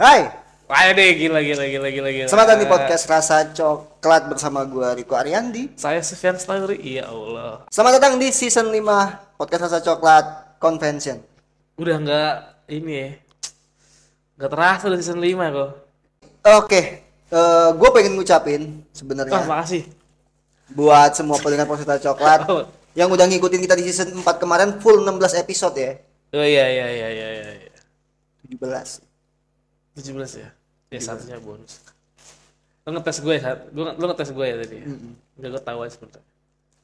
Hai, Wah deh gila gila gila gila gila. selamat datang di podcast Rasa Coklat bersama gua Riko Ariandi. Saya Sufyan Slauri. Iya Allah. Selamat datang di season 5 podcast Rasa Coklat Convention. Udah nggak ini ya. Nggak terasa udah season 5 kok. Oke, eh gue pengen ngucapin sebenarnya makasih. buat semua pendengar podcast Rasa Coklat Oh. yang udah ngikutin kita di season 4 kemarin full 16 episode ya. Oh iya iya iya iya iya. iya. 17. 17 ya. Ya satunya bonus. Lo ngetes gue ya, lo ngetes gue ya tadi. ya? Udah gue tahu aja sebentar.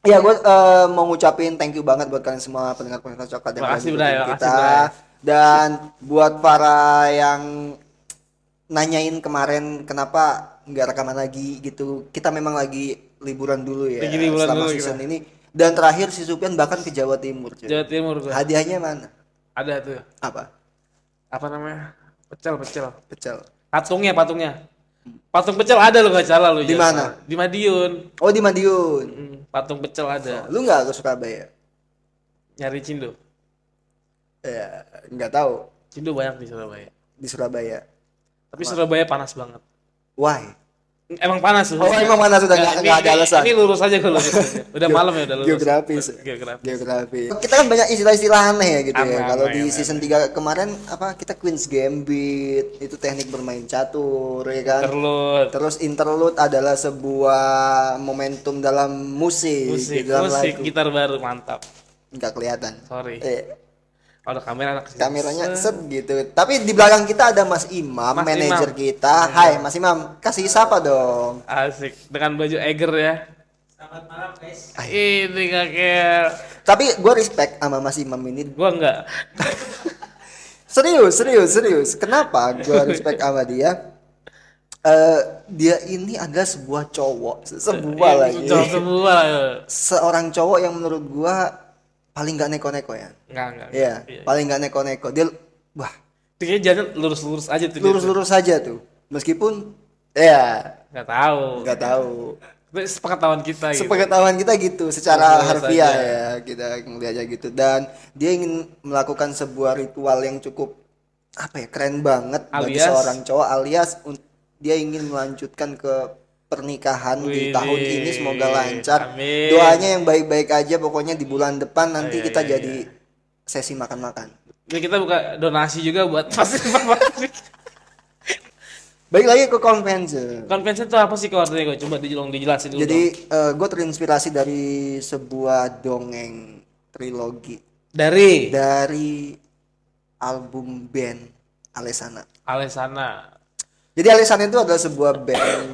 Iya, gue eh, mau ngucapin thank you banget buat kalian semua pendengar podcast Coklat yang udah Makasih, makasih, kita. Bray. Dan buat para yang nanyain kemarin kenapa nggak rekaman lagi gitu, kita memang lagi liburan dulu ya Lagi liburan selama dulu season ini. Dan terakhir si Supian bahkan ke Jawa Timur. cuy. Jawa Timur gue. Hadiahnya mana? Ada tuh. Apa? Apa namanya? Pecel pecel. Pecel. Patungnya patungnya. Patung pecel ada lo gak salah lo. Di mana? Di Madiun. Oh di Madiun. Hmm, patung pecel ada. Lu nggak ke Surabaya? Nyari cindo. Ya, nggak tahu Cindo banyak di Surabaya. di Surabaya. Tapi Surabaya panas banget. Why? Emang panas. Oh, emang panas, udah nggak- ada alasan. Ini lurus aja kalau lurus aja. Udah malam ya udah lurus. Geografis. Geografis. Geografi. Kita kan banyak istilah-istilah aneh ya gitu ya. Kalau di season 3 kemarin apa kita Queen's Gambit, itu teknik bermain catur ya kan. Terlut. Terus interlude adalah sebuah momentum dalam musik, Musik, dalam musik, lagu. gitar baru mantap. Nggak kelihatan. Sorry. Eh, Kalau kamera anak kecil. kameranya set gitu. Tapi di belakang kita ada Mas Imam, Mas manajer Imam. kita. Hai Mas Imam, kasih sapa dong. Asik dengan baju Eger ya. Selamat malam guys. Ini kakek. Tapi gue respect sama Mas Imam ini Gua enggak. Serius, serius, serius. Kenapa gue respect sama dia? Eh dia ini adalah sebuah cowok, se- sebuah lagi. Cowok semua. Seorang cowok yang menurut gua paling gak neko-neko ya. Enggak, enggak. Iya, paling gak neko-neko. Dia, wah, Kayaknya jalan lurus-lurus aja tuh. dia lurus-lurus saja tuh. Meskipun, ya, Enggak tahu. nggak tahu. Tapi sepengetahuan kita gitu. Sepengetahuan kita gitu, secara Lurus harfiah aja. ya kita ngeliatnya gitu. Dan dia ingin melakukan sebuah ritual yang cukup apa ya keren banget bagi Alias? seorang cowok alias dia ingin melanjutkan ke pernikahan di Wih, tahun ini semoga lancar. amin. Doanya yang baik-baik aja pokoknya di bulan depan nanti iya, kita iya, jadi sesi makan-makan. Ini kita buka donasi juga buat pasti. Baik lagi ke convention. Convention itu apa sih artinya kau? Coba dijelasin, dijelasin dulu. Jadi gue terinspirasi dari sebuah dongeng trilogi dari dari album band Alesana. Alesana. Jadi Alesana itu adalah sebuah band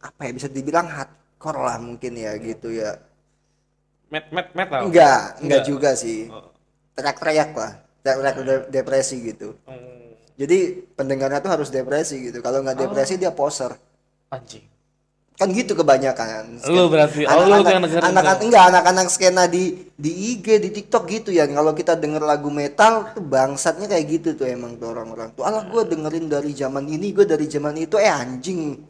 apa ya bisa dibilang hardcore lah mungkin ya gitu ya. Met met metal. Enggak, enggak Enggak. juga sih. Oh. Teriak-teriak lah. Teriak-teriak de- depresi gitu. Hmm, Jadi pendengarnya tuh harus depresi gitu. Kalau nggak depresi dia poser. anjing. Kan gitu kebanyakan. Lu berarti- oh, lu yang dengerin anak-anak tuh. enggak anak-anak skena di di IG, di TikTok gitu ya. Kalau kita denger lagu metal tuh bangsatnya kayak gitu tuh emang tuh orang-orang tuh. Alah gue dengerin dari zaman ini, gue dari zaman itu eh anjing.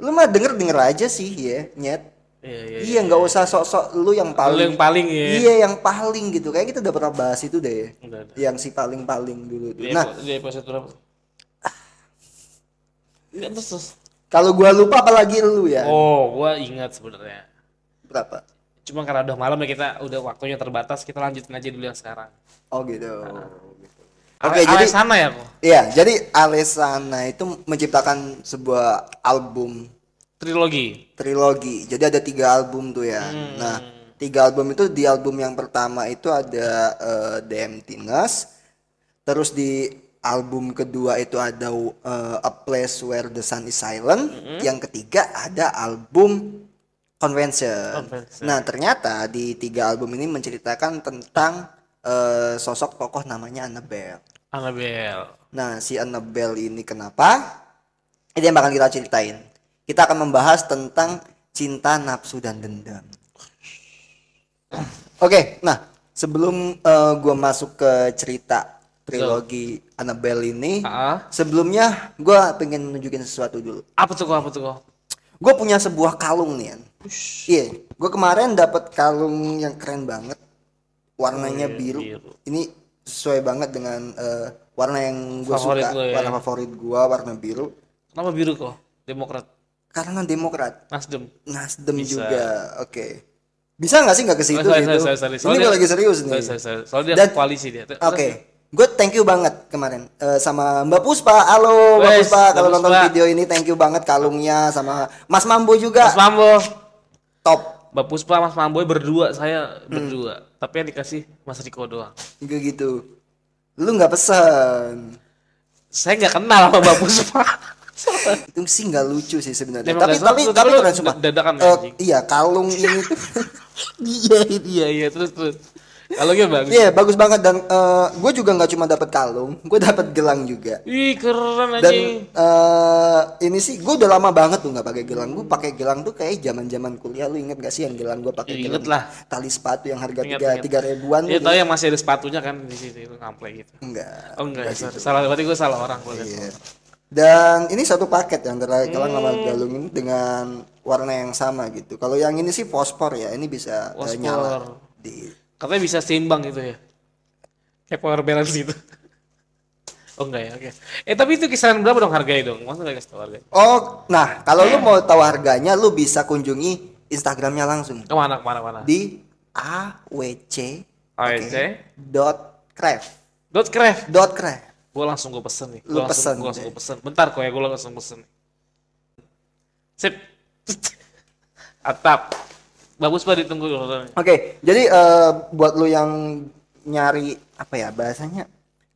Lu mah denger denger aja sih ya, nyet. Iya iya. Iya nggak usah sok-sok lu yang Lu paling. yang paling ya. Iya yang paling gitu. Kayak kita udah pernah bahas itu deh. Udah, udah. Yang si paling-paling dulu tuh. Di, Nah, di episode berapa? Terus terus. Kalau gua lupa apalagi lu ya. Oh, gua ingat sebenarnya. Berapa? Cuma karena udah malam ya kita udah waktunya terbatas, kita lanjutin aja dulu yang sekarang. Oh gitu. Oke, Oke, jadi sana ya kok. Iya, jadi Alessana itu menciptakan sebuah album Trilogi. trilogi. Jadi ada tiga album tuh ya. Nah, tiga album itu di album yang pertama itu ada eh, The Emptiness. Terus di album kedua itu ada eh, A Place Where the Sun is Silent. Yang ketiga ada album Convention. Convention. Nah, ternyata di tiga album ini menceritakan tentang eh, sosok tokoh namanya Annabelle. Annabelle. Nah, si Annabelle ini kenapa? Ini yang bakal kita ceritain. Kita akan membahas tentang cinta, nafsu, dan dendam. Oke, nah sebelum eh, gua masuk ke cerita trilogi Annabelle ini, Ah, sebelumnya gua pengen nunjukin sesuatu dulu. apa tuh kok? Apa tuh kok? Gue punya sebuah kalung nih, An. Iya, gue kemarin dapat kalung yang keren banget, warnanya Oh, biru. biru. Ini sesuai banget dengan eh, warna yang gue suka lo ya. warna favorit gua warna biru Kenapa biru kok? Demokrat, karena Demokrat Nasdem. Nasdem Bisa. juga oke bisa nggak sih nggak ke situ gitu sorry, sorry, sorry. ini gue lagi serius nih Sorry, sorry, sorry. Soalnya dia Dan- koalisi dia. Oke, gue thank you banget kemarin eh, sama Mbak Puspa. Halo Mbak Puspa, kalau nonton video ini thank you banget kalungnya sama Mas Mambo juga Mas Mambo, top. Mbak Puspa, Mas Mamboy berdua, saya Hmm. berdua. Tapi yang dikasih Mas Riko doang. Gue gitu. Lu nggak pesan. Saya nggak kenal sama Mbak Puspa. Itu sih nggak lucu sih sebenarnya. Tapi tapi tapi keren dadakan, Eh, iya kalung ini iya, iya, iya, terus terus. Gitu bagus. Iya bagus banget dan gue juga nggak cuma dapat kalung, gue dapat gelang juga. Ih, keren Dan anjing. eh ini sih gue udah lama banget tuh nggak pakai gelang. Gue pakai gelang tuh kayak zaman zaman kuliah. Lu inget gak sih yang gelang gue pakai Inget gelang lah. tali sepatu yang harga tiga tiga ribuan? Iya, tuh. tahu yang masih ada sepatunya kan di situ itu ngamplek gitu. Enggak. Oh enggak, sorry. salah berarti gue salah orang gue Iya. Dan ini satu paket yang antara gelang sama Hmm. galung ini dengan warna yang sama gitu. Kalau yang ini sih fosfor ya, ini bisa eh, Fosfor. nyala di Katanya bisa seimbang gitu ya. Kayak power balance gitu. Oh enggak ya, oke. Eh tapi itu kisaran berapa dong harganya dong? Masa nggak kasih tau harganya? Oh, nah kalau lu mau tahu harganya, lu bisa kunjungi Instagramnya langsung Ke mana, ke mana, ke mana? di awc AEC dot craft dot craft. dot craft. Gue langsung gue pesen nih. Lu Gua langsung, pesen, Gue langsung gue pesen. Bentar kok ya, gue langsung pesen. Sip. Atap. Bagus pak ditunggu. Oke, jadi eh, buat lu yang nyari apa ya bahasanya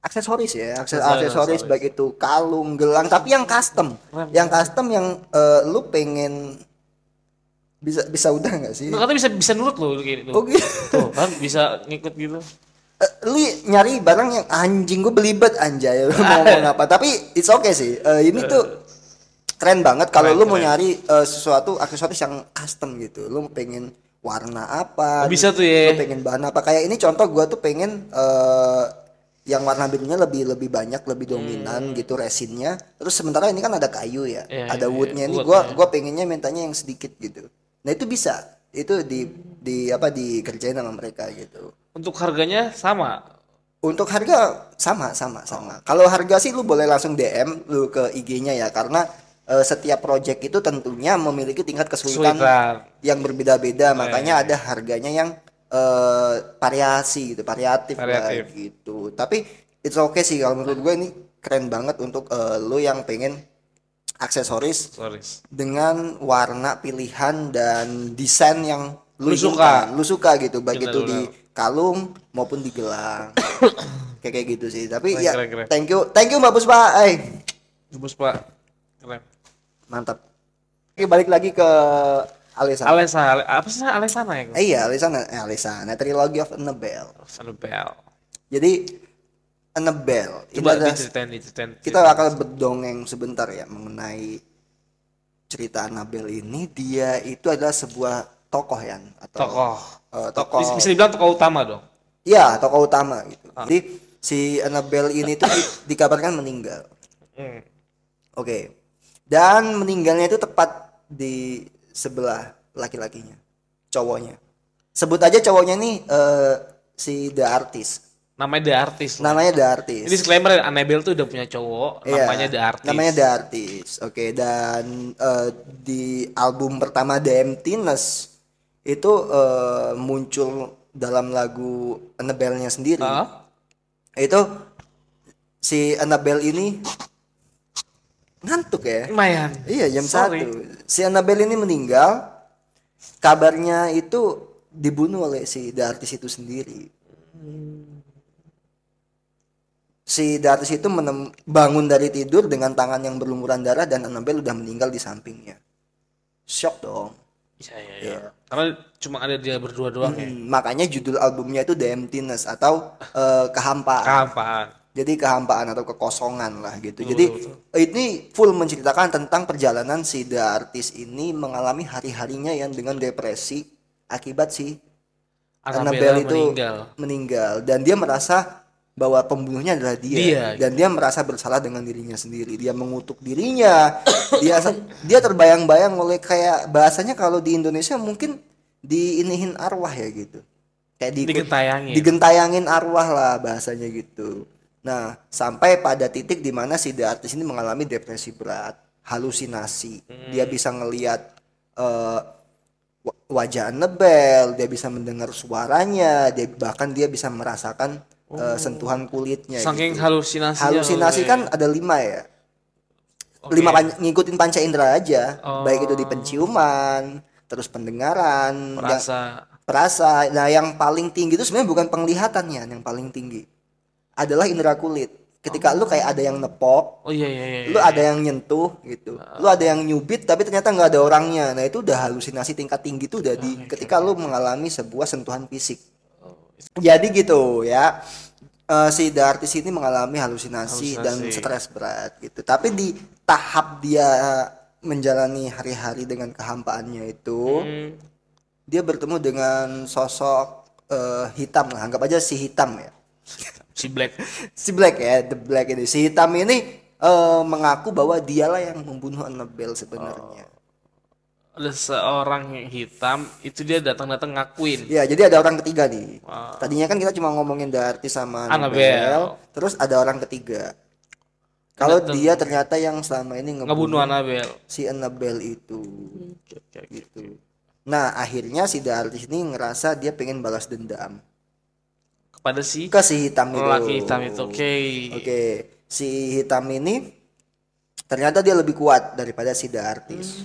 aksesoris ya, akses Aksesoris. aksesoris baik itu kalung, gelang, tapi yang custom, Keren. yang custom yang eh, lu pengen bisa bisa udah nggak sih? Katanya bisa bisa nurut kayak gitu. Oh gitu. Tuh kan bisa ngikut gitu. Eh, lu nyari barang yang anjing gue belibet anjay lu mau ngomong apa tapi it's okay sih Eh, ini tuh keren banget kalau Keren, lu mau keren. nyari eh, sesuatu aksesoris yang custom gitu lu pengen warna apa Oh, bisa tuh ya. lu pengen bahan apa kayak ini contoh gua tuh pengen eh, yang warna birunya lebih lebih banyak lebih dominan gitu resinnya terus sementara ini kan ada kayu ya Hmm. Iya, ada iya, woodnya iya, ini wood, gua iya. gua pengennya mintanya yang sedikit gitu nah itu bisa itu di di apa dikerjain sama mereka gitu Untuk harganya sama. untuk harga sama sama sama. Kalau harga sih lu boleh langsung DM lu ke IG-nya ya karena eh, setiap project itu tentunya memiliki tingkat kesulitan yang berbeda-beda. Makanya iya. ada harganya yang eh, variasi gitu, variatif, lah Variatif. gitu. Tapi it's okay sih kalau menurut gue ini keren banget untuk eh, lu yang pengen aksesoris Sorry. dengan warna pilihan dan desain yang lu, Lu suka. lu suka gitu baik itu di kalung maupun di gelang kayak kayak gitu sih tapi Keren, ya keren, keren. thank you thank you mbak Puspa eh Bagus pak. Keren. Mantap Oke balik lagi ke Alisa Alesa, Ale- apa sih Alesana ya? eh, iya Alisana eh, Alisana Trilogy of Annabelle Annabelle. jadi Annabelle ini Coba adalah diceritain, diceritain. kita akan berdongeng sebentar ya mengenai cerita Annabelle ini dia itu adalah sebuah tokoh ya atau tokoh. Tok- tokoh Bisa, dibilang tokoh utama dong. ya tokoh utama gitu Ah. jadi si Annabelle ini tuh di- dikabarkan meninggal Hmm. oke dan meninggalnya itu tepat di sebelah laki-lakinya cowoknya sebut aja cowoknya nih eh, si the artist Namanya The Artist. namanya the artist Ini disclaimer Annabelle tuh udah punya cowok, Iya, namanya The Artist. Namanya The Artist. Oke, dan eh, di album pertama The Emptiness itu eh, muncul dalam lagu Annabelle-nya sendiri. Hah? Itu si Annabelle ini ngantuk ya. Lumayan. Iya, jam Sorry. satu. Si Annabelle ini meninggal. Kabarnya itu dibunuh oleh si The Artist itu sendiri. Si The Artist itu menem- bangun dari tidur dengan tangan yang berlumuran darah dan Annabelle udah meninggal di sampingnya. Shock dong. Iya, iya, iya. Karena cuma ada dia berdua doang ya. Hmm, makanya judul albumnya itu The Emptiness atau eh, kehampaan. Kapan? Jadi kehampaan atau kekosongan lah gitu. Betul, Jadi betul, ini full menceritakan tentang perjalanan si The Artist ini mengalami hari-harinya yang dengan depresi akibat si Annabella Annabelle itu meninggal. meninggal dan dia merasa bahwa pembunuhnya adalah dia, Dia, dan dia merasa bersalah dengan dirinya sendiri. Dia mengutuk dirinya. dia dia terbayang-bayang oleh kayak bahasanya kalau di Indonesia mungkin diinihin arwah ya gitu. kayak di Digentayangin. digentayangin arwah lah bahasanya gitu. Nah, sampai pada titik di mana si The Artist ini mengalami depresi berat, halusinasi. Dia bisa ngelihat eh, wa- wajah Annabelle, dia bisa mendengar suaranya, dia bahkan dia bisa merasakan eh, sentuhan kulitnya. Saking gitu. halusinasinya. Halusinasi oke. kan ada lima ya. Oke. Lima pan- ngikutin panca indera aja, Oh. baik itu di penciuman, terus pendengaran, yang- Perasa. perasa. Nah, yang paling tinggi itu sebenarnya bukan penglihatannya, yang paling tinggi adalah indera kulit. Ketika lu kayak ada yang nepok, Oh iya iya iya. lu ada yang nyentuh gitu, lu ada yang nyubit tapi ternyata nggak ada orangnya. Nah itu udah halusinasi tingkat tinggi tuh udah di ketika lu mengalami sebuah sentuhan fisik. Jadi gitu ya. Eh, si The Artist ini mengalami halusinasi, dan Halusinasi. stres berat gitu. Tapi di tahap dia menjalani hari-hari dengan kehampaannya itu, Hmm. dia bertemu dengan sosok eh, hitam lah anggap aja si hitam ya Si Black. si black ya the black ini si hitam ini eh, mengaku bahwa dialah yang membunuh Annabelle sebenarnya Ada seorang yang hitam itu dia datang-datang ngakuin. ya jadi ada orang ketiga nih Wow. tadinya kan kita cuma ngomongin Darty sama Annabelle. Annabelle terus ada orang ketiga kalau dia ternyata yang selama ini Ngebunuh ngebunuh Annabelle. si Annabelle itu oke. gitu nah akhirnya si Darty ini ngerasa dia pengen balas dendam Kepada si ke si hitam itu lelaki hitam itu. Oke. Oke, si hitam ini ternyata dia lebih kuat daripada si The Artist.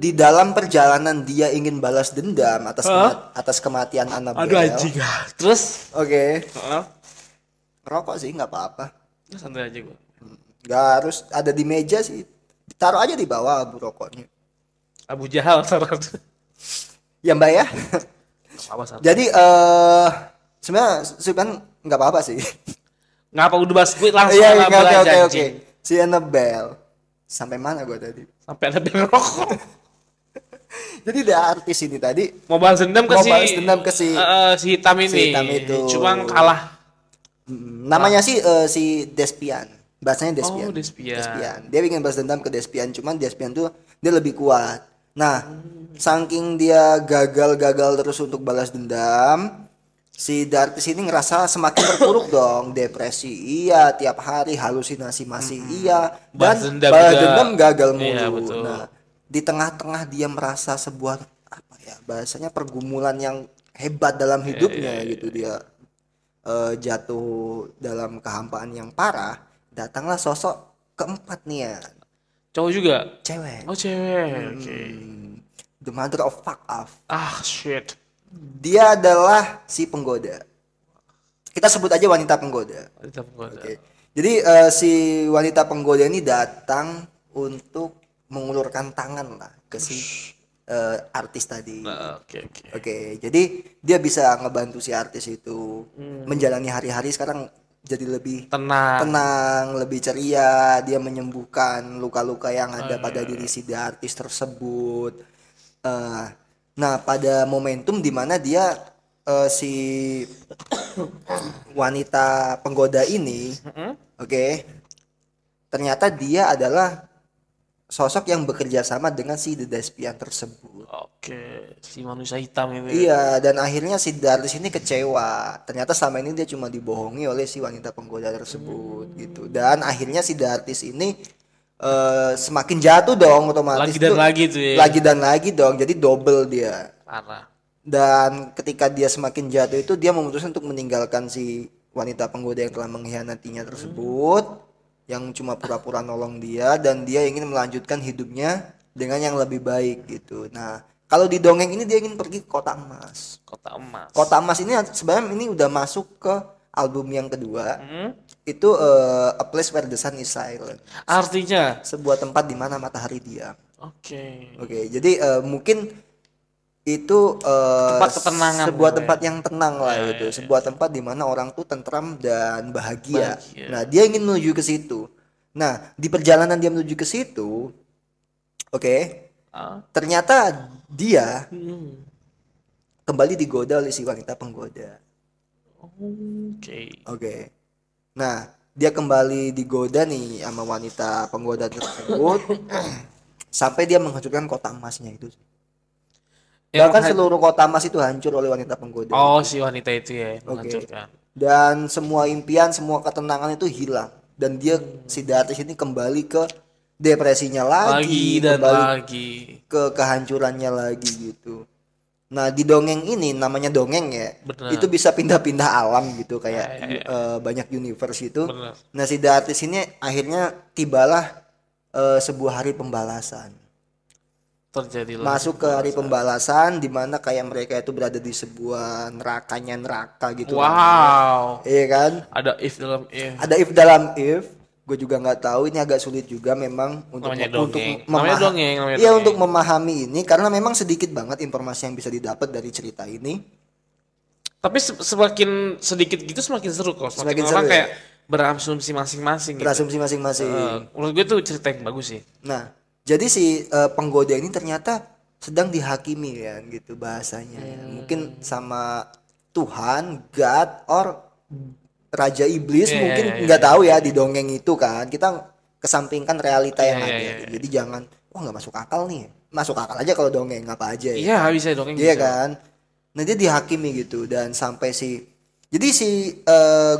Di dalam perjalanan dia ingin balas dendam atas kema- atas kematian Annabelle. Aduh anjing. Terus? Oke, Heeh. rokok sih nggak apa-apa. Santai aja gua. Nggak harus ada di meja sih. Taruh aja di bawah bu rokoknya. Abu Jahal taruh. Ya mbak ya. Jadi eh sebenarnya sebenarnya nggak apa-apa sih. Ngapa udah bahas gue langsung Iya, Annabelle oke oke oke. Si Annabelle sampai mana gua tadi? Sampai ada rokok. Jadi The Artist ini tadi Mau balas dendam ke Mau si balas dendam ke si- eh, si hitam ini. hitam itu. Cuma kalah. Namanya sih eh, si Despian bahasanya Despian Oh, Despian. dia ingin balas dendam ke Despian cuman Despian tuh dia lebih kuat nah saking dia gagal-gagal terus untuk balas dendam si Dartis ini ngerasa semakin terpuruk dong depresi iya tiap hari halusinasi masih iya dan Balas dendam gagal mulu Iya, betul. nah di tengah-tengah dia merasa sebuah apa ya bahasanya pergumulan yang hebat dalam Iya, hidupnya gitu dia eh, jatuh dalam kehampaan yang parah, datanglah sosok keempat nih ya, Cowok juga. cewek. Oh cewek. Hmm, the mother of fuck off. Ah shit. Dia adalah si penggoda. Kita sebut aja wanita penggoda. Wanita penggoda. Oke. Jadi eh, si wanita penggoda ini datang untuk mengulurkan tangan lah ke si eh, artis tadi. Nah, Oke oke. Oke, jadi dia bisa ngebantu si artis itu Hmm. menjalani hari-hari sekarang jadi lebih Tenang. tenang, lebih ceria, dia menyembuhkan luka-luka yang Oh, ada iya, pada diri si artis tersebut. Eh, nah, pada momentum di mana dia eh, si wanita penggoda ini, oke, ternyata dia adalah sosok yang bekerja sama dengan si The Despian tersebut. Oke. Si manusia hitam itu. Iya, dan akhirnya si Darlis ini kecewa. Ternyata selama ini dia cuma dibohongi oleh si wanita penggoda tersebut gitu. Dan akhirnya si Darlis ini eh, semakin jatuh dong otomatis. Lagi dan tuh. lagi tuh ya. Lagi dan lagi dong. Jadi double dia. Parah. Dan ketika dia semakin jatuh itu dia memutuskan untuk meninggalkan si wanita penggoda yang telah mengkhianatinya tersebut yang cuma pura-pura nolong dia dan dia ingin melanjutkan hidupnya dengan yang lebih baik gitu. Nah, kalau di dongeng ini dia ingin pergi ke kota emas. Kota emas. Kota emas ini sebenarnya ini udah masuk ke album yang kedua. Hmm? Itu eh, A Place Where the Sun is Silent. Artinya. Sebuah tempat di mana matahari diam. Oke. Oke, jadi eh, mungkin itu eh, Tempat ketenangan sebuah lah ya. tempat yang tenang lah Ya, gitu, sebuah tempat di mana orang tuh tentram dan bahagia. Bahagia. Nah, dia ingin menuju ke situ. Nah, di perjalanan dia menuju ke situ, oke, Ah. ternyata dia Hmm. kembali digoda oleh si wanita penggoda. Oke. Oke. Nah, dia kembali digoda nih sama wanita penggoda tersebut sampai dia menghancurkan kota emasnya itu. Yang Bahkan seluruh kota Mas itu hancur oleh wanita penggoda. Oh, si wanita itu ya menghancurkan. Dan semua impian, semua ketenangan itu hilang. Dan dia si Dartis ini kembali ke depresinya lagi, Lagi dan kembali lagi. ke kehancurannya lagi gitu. Nah di dongeng ini namanya dongeng ya, Benar. itu bisa pindah-pindah alam gitu kayak Ya, ya, ya. eh, banyak universe itu. Benar. Nah si Dartis ini akhirnya tibalah eh, sebuah hari pembalasan. Terjadilah. Masuk ke hari pembalasan di mana kayak mereka itu berada di sebuah nerakanya neraka gitu. Wow. Iya kan? Ada if dalam if. Ada if dalam if. Gue juga nggak tahu ini agak sulit juga memang untuk Namanya untuk dongeng. memaha- Namanya dongeng, namanya Iya dongeng. untuk memahami ini karena memang sedikit banget informasi yang bisa didapat dari cerita ini. Tapi se- semakin sedikit gitu semakin seru kok. Semakin, Semakin orang seru, ya? kayak berasumsi masing-masing gitu. Berasumsi masing-masing. Eh, menurut gue tuh cerita yang bagus sih. Nah, jadi si eh, penggoda ini ternyata sedang dihakimi ya gitu bahasanya. ya. Hmm. Mungkin sama Tuhan, God, or Raja Iblis Iya, mungkin iya, iya, nggak tahu ya di dongeng itu kan. Kita kesampingkan realita yang Iya, ada. Jadi jangan, wah nggak masuk akal nih. Masuk akal aja kalau dongeng apa aja ya. Iya bisa dongeng. Iya bisa. kan? Nah dia dihakimi gitu dan sampai si jadi si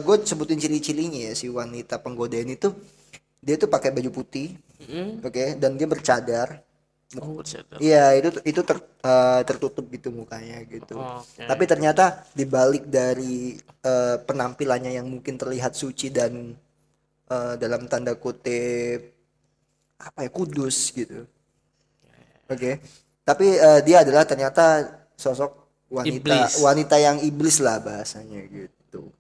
gue sebutin ciri-cirinya ya si wanita penggoda ini tuh dia tuh pakai baju putih, Mm-mm. oke, dan dia bercadar. Oh. Iya itu itu ter- eh, tertutup gitu mukanya gitu. Oke. Tapi ternyata dibalik dari eh, penampilannya yang mungkin terlihat suci dan eh, dalam tanda kutip apa ya kudus gitu. Oke. Tapi eh, dia adalah ternyata sosok wanita Iblis. wanita yang iblis lah bahasanya gitu.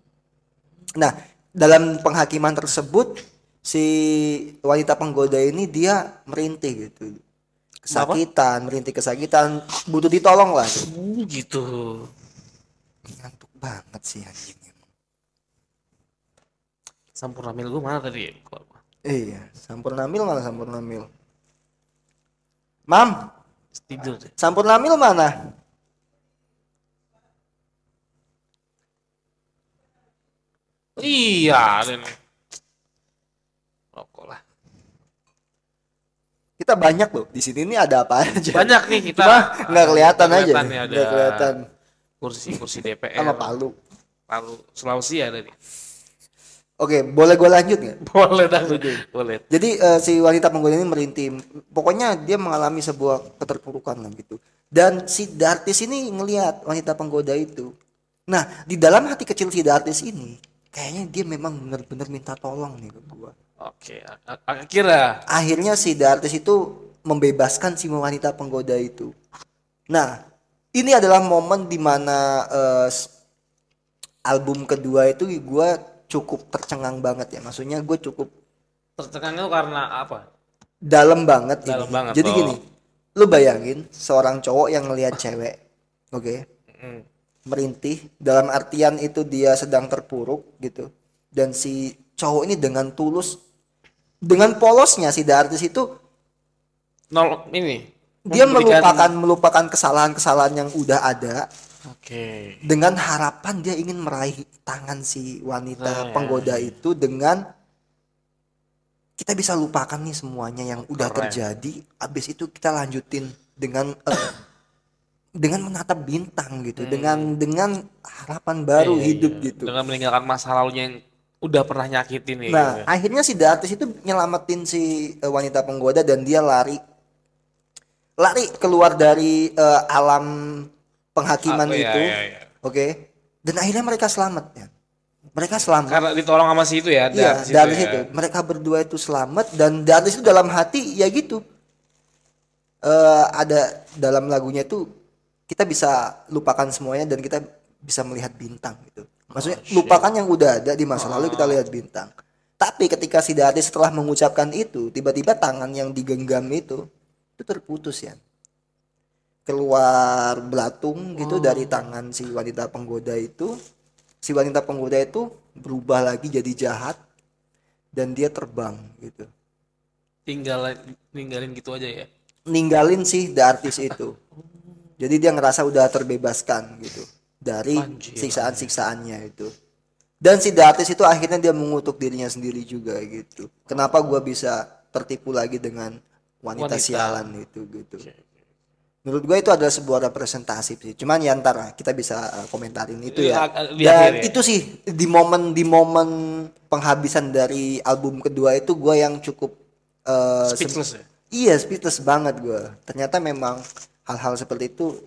Nah, dalam penghakiman tersebut si wanita penggoda ini dia merintih gitu. Kesakitan, merintih kesakitan, butuh ditolong lah. Uh, gitu. Ngantuk banget sih anjing emang. Sampurna mil gue mana tadi? Iya, Sampurnamil mana Sampurnamil? Mam, Tidur deh. Sampurnamil mana? Iya, ada nih. Rokok lah. Kita banyak loh di sini ini ada apa aja. Banyak nih kita. Cuma nggak kelihatan aja. Kelihatan Nggak kelihatan. kursi-kursi DPR. Sama Palu. Palu Sulawesi ada nih. Oke, boleh gue lanjut nggak? Boleh dah. Boleh. Jadi eh, si wanita penggoda ini merintih. Pokoknya dia mengalami sebuah keterpurukan lah gitu. Dan si Dartis ini ngelihat wanita penggoda itu. Nah, di dalam hati kecil si Dartis ini, kayaknya dia memang benar-benar minta tolong nih ke gua. Oke, akhirnya Akhirnya si Dartis itu membebaskan si wanita penggoda itu. Nah, ini adalah momen di mana eh, s- album kedua itu gua cukup tercengang banget ya. Maksudnya gue cukup tercengangnya karena apa? dalam banget Dalam ini. banget, Jadi oh. gini, lu bayangin seorang cowok yang ngelihat cewek, oke, Mm. merintih dalam artian itu dia sedang terpuruk gitu. Dan si cowok ini dengan tulus dengan polosnya si Dartis itu Nol ini. dia memberikan- melupakan melupakan kesalahan-kesalahan yang udah ada Oke. dengan harapan dia ingin meraih tangan si wanita Nah, ya. penggoda itu dengan kita bisa lupakan nih semuanya yang udah Keren. terjadi habis itu kita lanjutin dengan eh, dengan menatap bintang gitu dengan dengan harapan baru Hmm. Iya, hidup iya. gitu Dengan meninggalkan masa lalunya yang udah pernah nyakitin nih. nah gitu. akhirnya si Dartis itu nyelamatin si eh, wanita penggoda dan dia lari lari keluar dari eh, alam penghakiman Ah, iya, itu iya, iya. oke dan akhirnya mereka selamat ya mereka selamat Karena ditolong sama si itu ya, Iya, dari situ ya. Mereka berdua itu selamat dan dari situ dalam hati ya gitu. Eh ada dalam lagunya itu kita bisa lupakan semuanya dan kita bisa melihat bintang gitu. Maksudnya Oh, lupakan yang udah ada di masa lalu kita lihat bintang. Tapi ketika si Dati setelah mengucapkan itu, tiba-tiba tangan yang digenggam itu itu terputus ya. Keluar belatung gitu dari tangan si wanita penggoda itu. Si wanita penggoda itu berubah lagi jadi jahat dan dia terbang gitu. Tinggal ninggalin gitu aja ya. Ninggalin sih the artis itu. Jadi dia ngerasa udah terbebaskan gitu dari siksaan-siksaannya itu. Dan si the artis itu akhirnya dia mengutuk dirinya sendiri juga gitu. Kenapa gua bisa tertipu lagi dengan wanita, Wanita. sialan itu gitu. menurut gue itu adalah sebuah representasi sih cuman ya ntar kita bisa uh, komentarin itu ya di dan itu sih di momen di momen penghabisan dari album kedua itu gue yang cukup uh, Speechless ya. iya speechless banget gue ternyata memang hal-hal seperti itu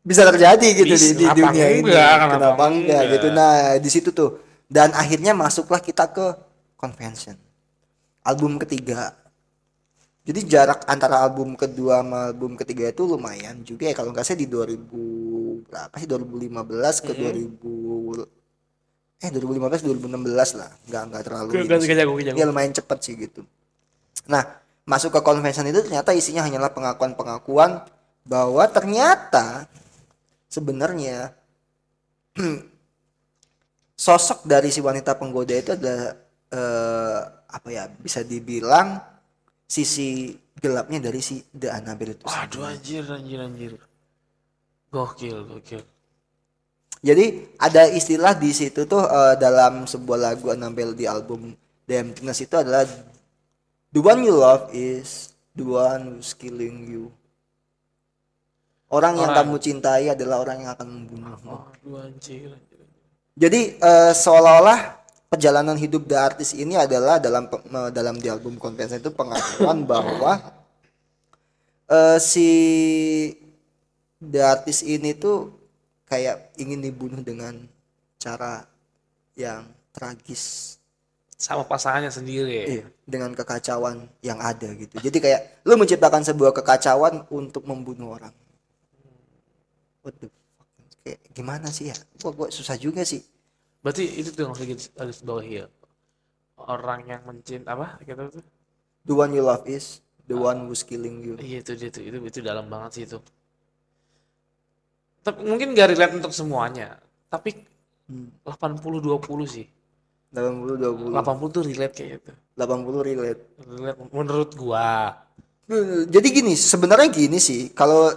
bisa terjadi gitu Bisa, di, di dunia ini. enggak, kenapa kenapa enggak enggak? gitu. Nah di situ tuh. Dan akhirnya masuklah kita ke convention. Album ketiga. Jadi jarak antara album kedua sama album ketiga itu lumayan juga ya. Kalau nggak salah di 2000 berapa sih? 2015 ke 2000 eh 2015 2016 lah. Nggak nggak terlalu Gak ini sih. jago, gak jago. ya lumayan cepet sih gitu. Nah masuk ke convention itu ternyata isinya hanyalah pengakuan-pengakuan bahwa ternyata sebenarnya sosok dari si wanita penggoda itu ada eh, apa ya bisa dibilang sisi gelapnya dari si The Annabelle itu Waduh anjir anjir anjir. Gokil gokil. Jadi ada istilah di situ tuh eh, dalam sebuah lagu Annabelle di album The Emptiness itu adalah the one you love is the one who's killing you. Orang, yang kamu cintai adalah orang yang akan membunuhmu. Anjir anjir. Jadi eh, seolah-olah perjalanan hidup the artist ini adalah dalam dalam di album Confession itu pengakuan bahwa eh, si the artist ini tuh kayak ingin dibunuh dengan cara yang tragis Sama pasangannya sendiri ya. Iya, dengan kekacauan yang ada gitu. Jadi kayak lu menciptakan sebuah kekacauan untuk membunuh orang. What the fuck? Kayak gimana sih ya? Gua, gua susah juga sih. Berarti itu tuh yang harus harus bawahi ya. Orang yang mencint apa kita tuh? The one you love is the one who's killing you. Iya itu dia tuh itu itu dalam banget sih itu. Tapi mungkin gak relate untuk semuanya. Tapi Hmm. 80 20 sih. 80 20. 80 tuh relate kayak gitu. 80 relate. Relate menurut gua. Jadi gini, sebenarnya gini sih, kalau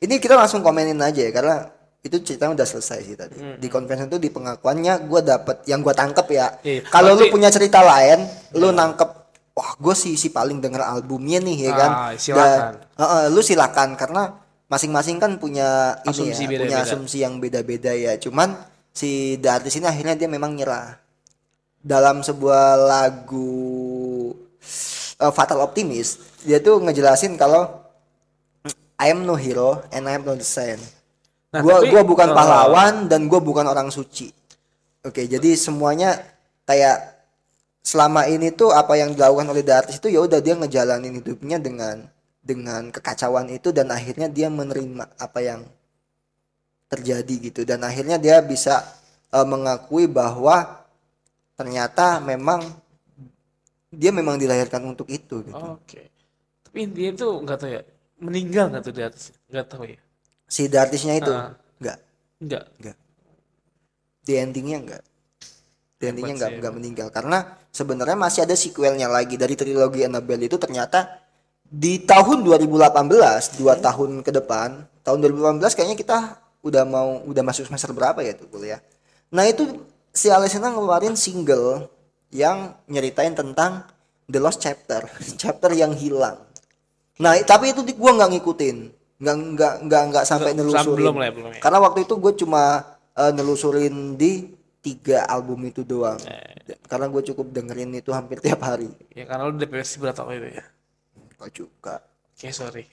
ini kita langsung komenin aja ya karena itu ceritanya udah selesai sih tadi. Di convention itu di pengakuannya gue dapet yang gue tangkep ya. Iya, Kalau lu punya cerita lain, lu nangkep wah gue sih si paling denger albumnya nih ya kan. Ah, silakan. Dan, Heeh, lu silakan karena masing-masing kan punya ini Asumsi ya, punya beda-beda. asumsi yang beda-beda ya. Cuman si The Artist ini akhirnya dia memang nyerah dalam sebuah lagu uh, Fatal Optimist dia tuh ngejelasin kalau I am no hero and I am no saint. Nah, gua tapi, gua bukan eh, pahlawan dan gua bukan orang suci. Oke, jadi semuanya kayak selama ini tuh apa yang dilakukan oleh The Artist itu ya udah dia ngejalanin hidupnya dengan dengan kekacauan itu dan akhirnya dia menerima apa yang terjadi gitu dan akhirnya dia bisa eh, mengakui bahwa ternyata memang dia memang dilahirkan untuk itu gitu. Oke. Tapi intinya tuh nggak tahu ya. Meninggal nggak tuh di atas? Nggak tahu ya. Si The Artist-nya itu Ah. enggak, Enggak. enggak. Di endingnya enggak. Di endingnya sih, enggak meninggal karena sebenarnya masih ada sequelnya lagi dari trilogi Annabelle itu ternyata di tahun 2018, dua tahun ke depan, tahun 2018 kayaknya kita udah mau udah masuk semester berapa ya tuh kuliah. Nah, itu si Alessandra ngeluarin single yang nyeritain tentang The Lost Chapter, chapter yang hilang. Nah, tapi itu gua nggak ngikutin, nggak nggak nggak nggak sampai nelusurin. belum lah ya, belum ya. Karena waktu itu gue cuma eh, nelusurin di tiga album itu doang. Eh. Karena gue cukup dengerin itu hampir tiap hari. Ya karena lu depresi berat apa itu ya. Gak juga. Oke sorry.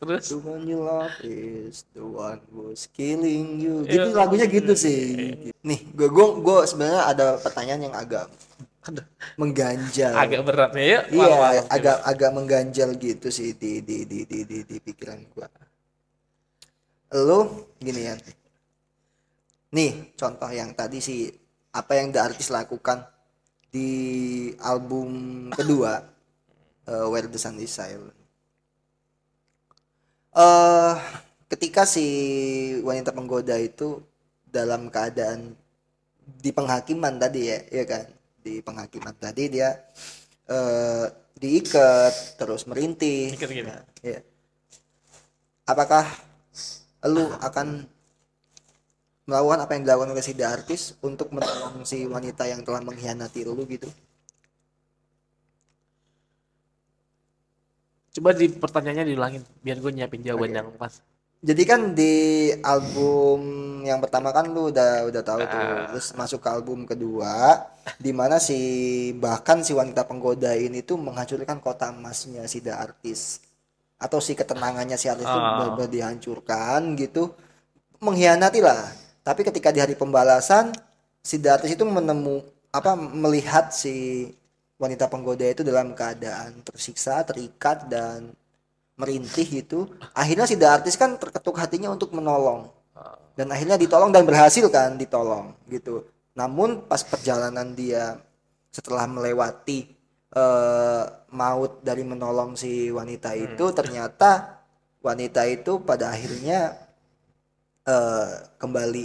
Terus? The one you love is the one who's killing you. Iya. Gitu lagunya gitu sih. Nih, gue gue gue sebenarnya ada pertanyaan yang agak Aduh, mengganjal. agak berat ya. Iya, Malam-malam gitu. agak agak mengganjal gitu sih di di di di di, di pikiran gua. Lu gini ya. Nih, contoh yang tadi sih apa yang The Artist lakukan di album kedua eh, Where the Sun is Silent. Eh ketika si wanita penggoda itu dalam keadaan di penghakiman tadi ya, ya kan? Di penghakiman tadi dia eh diikat terus merintih. Ikat. Nah, ya. Apakah lu akan melakukan apa yang dilakukan oleh si The Artist untuk menolong si wanita yang telah mengkhianati lu gitu? Coba di pertanyaannya diulangin biar gue nyiapin jawaban yang pas. Jadi kan di album yang pertama kan lu udah udah tahu tuh. Ah. Terus masuk ke album kedua di mana si bahkan si wanita penggoda ini tuh menghancurkan kota emasnya si The Artist atau si ketenangannya si artis itu Ah. benar-benar dihancurkan gitu. Mengkhianati lah. Tapi ketika di hari pembalasan si The Artist itu menemu apa melihat si wanita penggoda itu dalam keadaan tersiksa, terikat dan merintih gitu. Akhirnya si The Artist kan terketuk hatinya untuk menolong. Dan akhirnya ditolong dan berhasil kan ditolong gitu. Namun pas perjalanan dia setelah melewati eh, maut dari menolong si wanita itu ternyata wanita itu pada akhirnya eh, kembali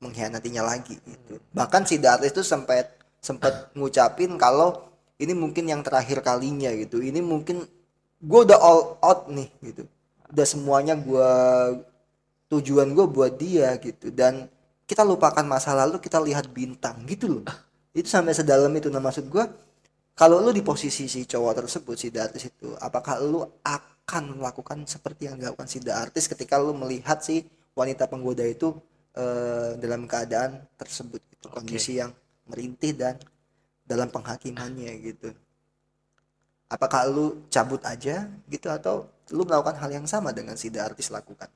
mengkhianatinya lagi gitu. Bahkan si The Artist itu sempat sempat ngucapin kalau ini mungkin yang terakhir kalinya gitu. Ini mungkin gue udah all out nih gitu. Udah semuanya gue tujuan gue buat dia gitu. Dan kita lupakan masa lalu kita lihat bintang gitu loh. Itu sampai sedalam itu. Nah maksud gue kalau lu di posisi si cowok tersebut si The Artist itu apakah lu akan melakukan seperti yang dilakukan si The Artist ketika lu melihat si wanita penggoda itu eh, dalam keadaan tersebut gitu? Kondisi yang merintih dan dalam penghakimannya gitu apakah lu cabut aja gitu atau lu melakukan hal yang sama dengan si The Artist lakukan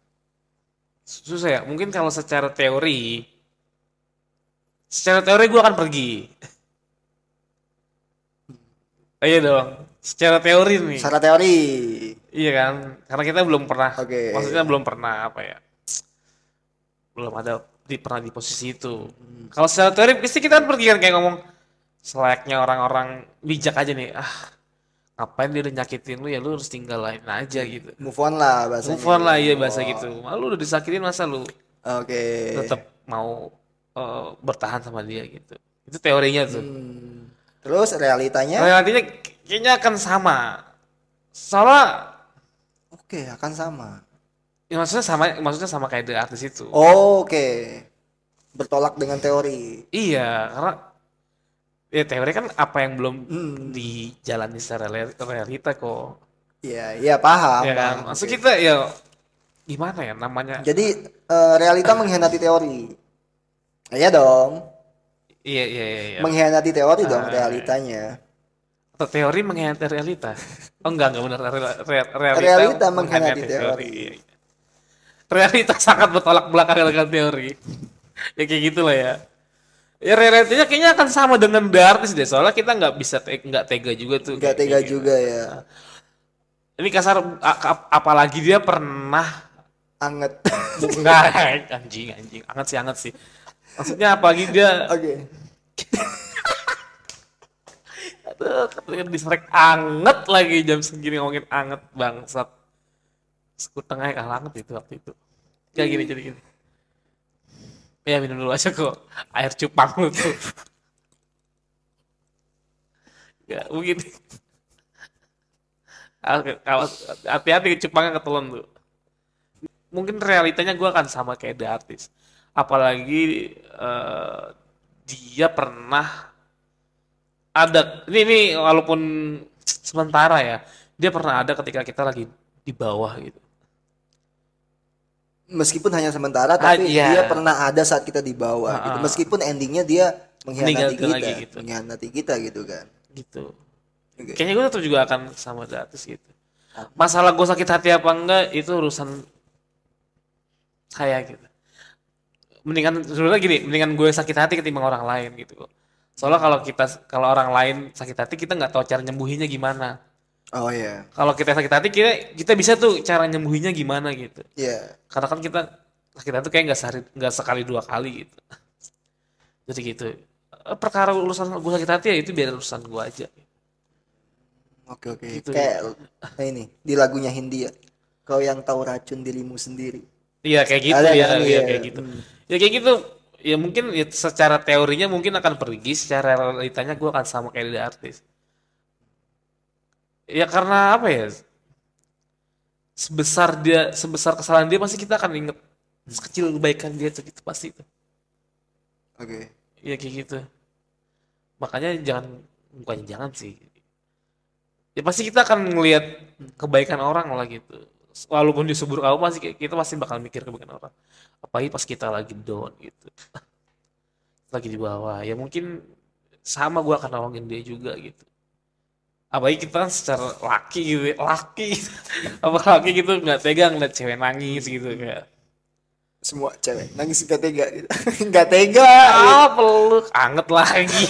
Susah ya. Mungkin kalau secara teori, secara teori gue akan pergi. Iya dong. Secara teori nih. secara teori Iya kan. Karena kita belum pernah. Oke. Maksudnya belum pernah apa ya. Belum ada di pernah di posisi itu. Kalau secara teori pasti kita kan pergi kan kayak ngomong selayaknya orang-orang bijak aja nih. Ah, ngapain dia udah nyakitin lu ya lu harus tinggalin aja gitu. move on lah bahasanya Move on lah iya bahasa gitu. Malu udah disakitin masa lu oke tetap mau eh, bertahan sama dia gitu. Itu teorinya tuh. Hmm. terus realitanya Realitanya kayaknya akan sama. Soalnya oke akan sama ya maksudnya sama maksudnya sama kayak The Artist itu. oke bertolak dengan teori Iya, karena ya teori kan apa yang belum Hmm. dijalani secara real- realita kok. Iya, iya paham. ya kan? Maksud Oke. kita ya gimana ya namanya? Jadi eh, realita mengkhianati teori. Iya dong. Iya iya iya. iya. Mengkhianati teori dong Ah, realitanya. Atau teori mengkhianati realita? Oh enggak enggak benar Real- real- realita, Realita mengkhianati teori. Iya, iya. Realita sangat bertolak belakang dengan teori. ya kayak gitulah ya. Ya realitanya kayaknya akan sama dengan The Artist deh. Soalnya kita nggak bisa te- nggak tega juga tuh. Gak kayak- tega kayak gitu. juga ya. Ini kasar a- a- apalagi dia pernah Anget. enggak anjing anjing anget sih anget sih. Maksudnya apalagi dia Oke. aduh ketika diserek anget lagi jam segini ngomongin anget bangsat. Sekut tengahnya kalah anget itu waktu itu. Kayak gini jadi gini. Ya minum dulu aja kok air cupang lu tuh. ya mungkin. Hati-hati cupangnya ketelan tuh. Mungkin realitanya gue akan sama kayak The Artist. Apalagi eh, dia pernah ada ini ini walaupun sementara ya dia pernah ada ketika kita lagi di bawah gitu Meskipun hanya sementara, tapi iya. dia pernah ada saat kita di bawah Ah, gitu. ah. Meskipun endingnya dia mengkhianati kita, lagi gitu. mengkhianati kita gitu kan. gitu Oke. kayaknya gue tetap juga akan sama Artist gitu masalah gue sakit hati apa enggak itu urusan saya gitu mendingan sebenarnya gini mendingan gue sakit hati ketimbang orang lain gitu soalnya kalau kita kalau orang lain sakit hati kita nggak tahu cara nyembuhinnya gimana Oh iya. kalau kita sakit hati kita kita bisa tuh cara nyembuhinnya gimana gitu Iya. karena kan kita sakit hati kayak nggak sehari nggak sekali dua kali gitu jadi gitu Eh, perkara urusan gue sakit hati ya itu biar urusan gue aja Oke oke. Gitu. Kayak nah ini di lagunya Hindia. Kau yang tahu racun dirimu sendiri. iya kayak gitu Ada ya kan, iya iya. kayak gitu ya kayak gitu ya mungkin ya, secara teorinya mungkin akan pergi secara realitanya gue akan sama kayak The Artist ya karena apa ya? Sebesar dia sebesar kesalahan dia pasti kita akan inget sekecil kebaikan dia gitu pasti itu. Oke. Iya kayak gitu. Makanya jangan bukan jangan sih. ya pasti kita akan ngelihat kebaikan orang lah gitu. Walaupun dia seburuk apa pasti kita pasti bakal mikir kebaikan orang. Apalagi pas kita lagi down gitu. Lagi di bawah. Ya mungkin sama gue akan nolongin dia juga gitu apalagi kita kan secara laki gitu laki apa laki gitu nggak tega ngeliat cewek nangis gitu kayak semua cewek nangis gak tega gitu. gak tega ah peluk anget lagi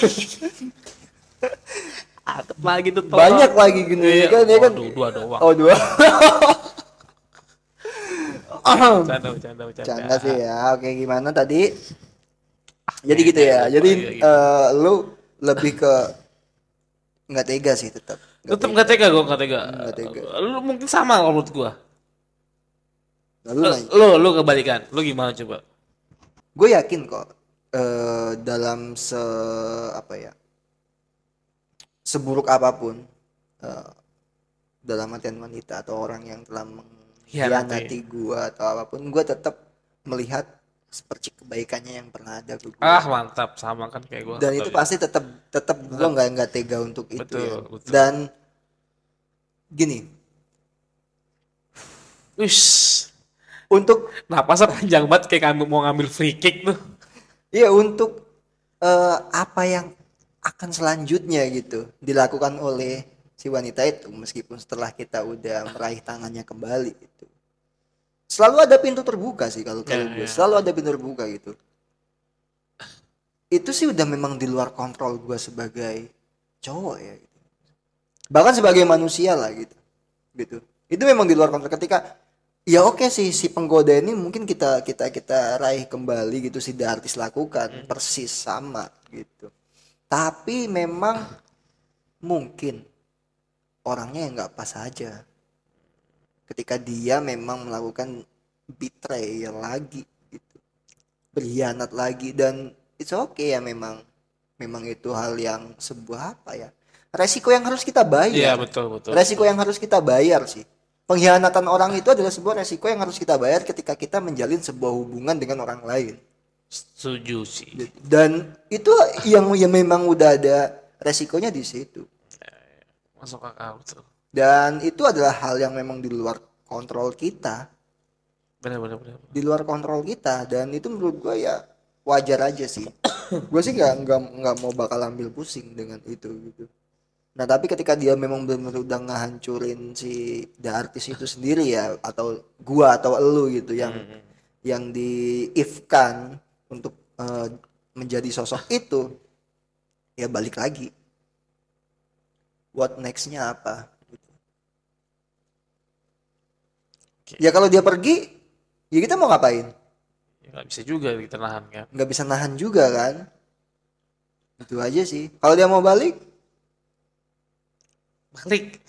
anget lagi tuh tolong. banyak lagi gini Iya, kan ya kan waduh, dua doang oh dua bercanda bercanda bercanda Canda sih ya. Oke, gimana tadi? Jadi gitu ya. Jadi gitu. eh, lu lebih ke nggak tega sih tetap. tetep nggak tega gue nggak tega. Nggak tega. lu mungkin sama kalau menurut gua. Lalu lu nanya, lu, lu kebalikan. Lu gimana coba? Gue yakin kok eh, dalam se apa ya seburuk apa pun eh, dalam hatian wanita atau orang yang telah mengkhianati gue atau apa pun gue tetap melihat seperti kebaikannya yang pernah ada gue ah mantap. Sama kan kayak gua. Dan itu pasti tetap tetap gue nggak nggak tega untuk itu Betul, ya. betul. dan gini. Wish, untuk napasnya panjang banget kayak ngambil, mau ngambil free kick tuh. ya untuk eh, apa yang akan selanjutnya gitu dilakukan oleh si wanita itu meskipun setelah kita udah meraih tangannya kembali itu selalu ada pintu terbuka sih kalau Ya, gue ya. selalu ada pintu terbuka gitu. Itu sih udah memang di luar kontrol gue sebagai cowok ya gitu. bahkan sebagai manusia lah gitu. Gitu. Itu memang di luar kontrol. Ketika ya oke sih si penggoda ini mungkin kita kita kita raih kembali gitu si artis lakukan. Persis sama gitu. Tapi memang mungkin orangnya yang nggak pas aja ketika dia memang melakukan betrayal lagi gitu. Berkhianat lagi dan it's okay ya memang. Memang itu hal yang sebuah apa ya? Resiko yang harus kita Iya bayar betul betul. resiko yang harus kita bayar sih. Pengkhianatan orang itu adalah sebuah resiko yang harus kita bayar ketika kita menjalin sebuah hubungan dengan orang lain. Setuju sih. dan itu yang yang memang udah ada resikonya di situ. Masuk akal betul. Dan itu adalah hal yang memang di luar kontrol kita. Benar benar benar. di luar kontrol kita. Dan itu menurut gue ya wajar aja sih. Gue sih nggak nggak nggak mau bakal ambil pusing dengan itu gitu. Nah tapi ketika dia memang benar-benar udah ngehancurin si the artis itu sendiri ya atau gua atau elu gitu yang yang diifkan untuk eh, menjadi sosok itu ya balik lagi. What nextnya apa Oke. ya kalau dia pergi ya kita mau ngapain Ya, nggak bisa juga kita nahan kan. nggak bisa nahan juga kan itu aja sih kalau dia mau balik Balik.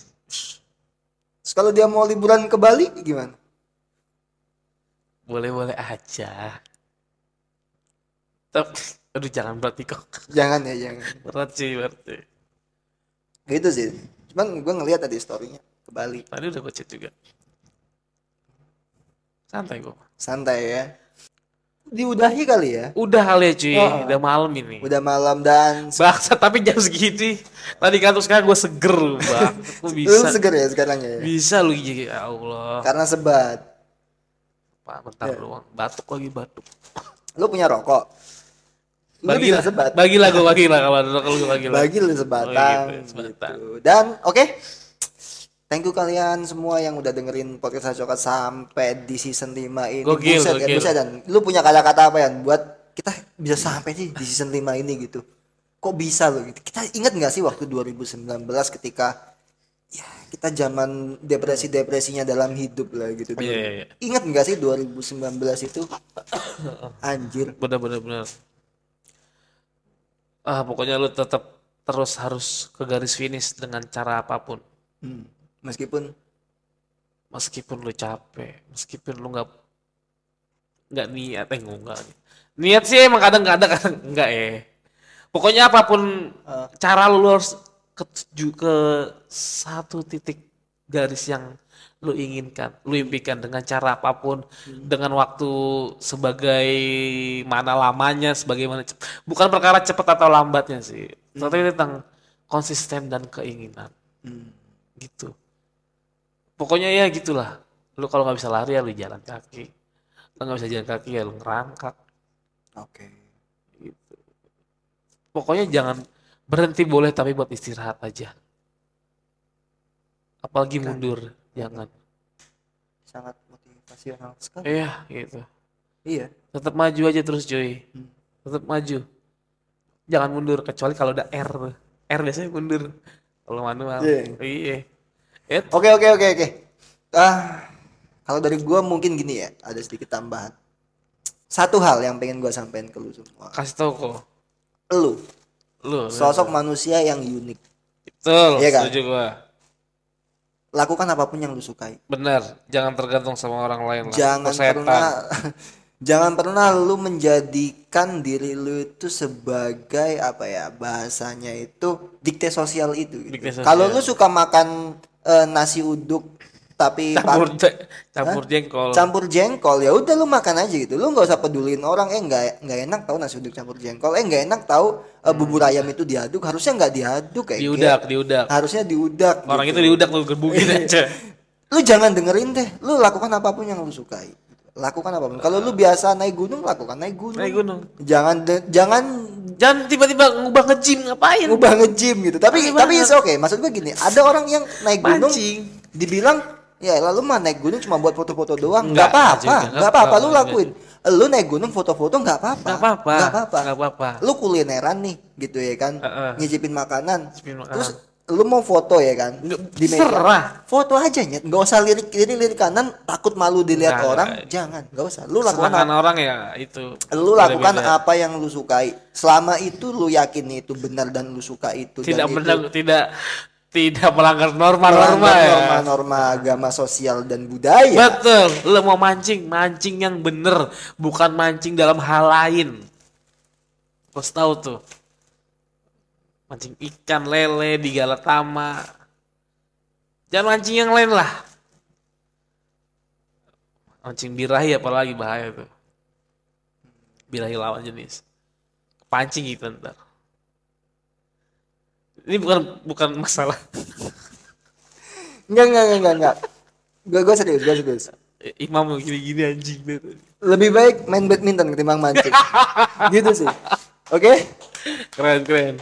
terus kalau dia mau liburan ke Bali gimana Boleh boleh aja. Tapi aduh jangan berarti kok. jangan ya jangan Berat sih berarti. gitu sih cuman gue ngeliat tadi storynya ke Bali Tadi udah gue chat juga. Santai kok. santai ya diudahi kali ya Udah kali ya cuy, Oh. udah malam ini. udah malam dan Baksa tapi jam segini. Tadi kan terus sekarang gue seger bang. Lu bisa? seger ya sekarang ya Bisa lu ya Allah. karena sebat Pak bentar doang. Batuk lagi batuk. lu punya rokok lu Bagi bisa sebat Bagilah gue bagilah kalau ada kalau gue bagilah. bagi lu sebatang Oh, gitu, sebatang. gitu. dan oke thank you kalian semua yang udah dengerin podcast Cokat sampai di season 5 ini Gokil, buset, ya, gokil. buset, dan lu punya kata-kata apa ya buat kita bisa sampai sih di season 5 ini gitu kok bisa lo gitu kita ingat nggak sih waktu 2019 ketika ya kita zaman depresi-depresinya dalam hidup lah gitu Iya, iya, iya. ingat nggak sih 2019 itu anjir bener bener. Ah pokoknya lu tetap terus harus ke garis finish dengan cara apa pun. Hmm. Meskipun Meskipun lu capek, meskipun lu nggak nggak niat, eh nggak niat sih emang kadang-kadang kadang enggak ya. Pokoknya apa pun Eh. cara lu, lu harus ketuju ke satu titik garis yang lu inginkan, lu impikan dengan cara apa pun, dengan waktu sebagai mana lamanya, sebagaimana bukan perkara cepat atau lambatnya sih, tapi tentang konsisten dan keinginan. hmm, gitu pokoknya ya gitulah. Lu kalau nggak bisa lari ya lu jalan kaki. Lu nggak bisa jalan kaki ya lu ngerangkak. Oke. gitu. Pokoknya jangan berhenti boleh tapi buat istirahat aja. Apalagi mundur jangan. Sangat motivasional sekali. iya gitu. Iya. tetap maju aja terus cuy. Hmm. tetap maju. Jangan mundur kecuali kalau udah R. R biasanya mundur. Kalau manual. Iya. iya. Eh, Oke oke oke oke. Ah, kalau dari gua mungkin gini ya, ada sedikit tambahan. Satu hal yang pengen gua sampaikan ke lu semua. kasih tau kok Lu lu sosok manusia yang unik. betul Iya kan? setuju gua Lakukan apa pun yang lu sukai. benar jangan tergantung sama orang lain lah Jangan pernah jangan pernah lu menjadikan diri lu itu sebagai apa ya bahasanya itu dikte sosial itu gitu. Dikte sosial. Kalau lu suka makan eh, nasi uduk tapi campur je- campur jengkol. Campur jengkol ya udah lu makan aja gitu. Lu nggak usah pedulin orang eh nggak nggak enak tahu nasi uduk campur jengkol. Eh nggak enak tahu eh, bubur ayam itu diaduk. Harusnya nggak diaduk kayak diudak diudak. Harusnya diudak orang gitu. itu diudak tuh gerbugin aja. Lu jangan dengerin deh. Lu lakukan apa pun yang lu sukai lakukan apa pun. Kalau lu biasa naik gunung lakukan naik gunung. Naik gunung. Jangan de- jangan jangan tiba-tiba ngubah nge-gym ngapain? ngubah nge-gym gitu. Tapi Gimana? tapi oke maksud gue gini ada orang yang naik gunung mancing. dibilang ya lalu mah naik gunung cuma buat foto-foto doang. Enggak nggak apa-apa. juga, nggak nggak apa-apa. lu lakuin. Lu naik gunung foto-foto nggak apa-apa. Nggak apa-apa nggak apa-apa. nggak apa-apa. Lu kulineran nih gitu ya kan. Heeh. nyicipin makanan. Nyicipin makanan. terus lu mau foto ya kan? Nggak, di meja. serah. foto aja nyet. Nggak usah lirik kiri lirik kanan takut malu dilihat Nggak, orang jangan. Nggak usah. Lu lakukan apa, orang ya itu lu lakukan beda-beda. apa yang lu sukai. Selama itu lu yakin itu benar dan lu suka itu. Tidak dan itu benar tidak tidak melanggar norma-norma ya. norma-norma agama sosial dan budaya. Betul. Lu mau mancing mancing yang bener bukan mancing dalam hal lain. Harus tahu tuh mancing ikan lele di Galatama jangan mancing yang lain lah mancing birahi apalagi bahaya tuh birahi lawan jenis pancing gitu ntar ini bukan bukan masalah Enggak, enggak, enggak, enggak. Gue gue serius, gue serius. imam gini-gini anjing deh Lebih baik main badminton ketimbang mancing. gitu sih. Oke? keren keren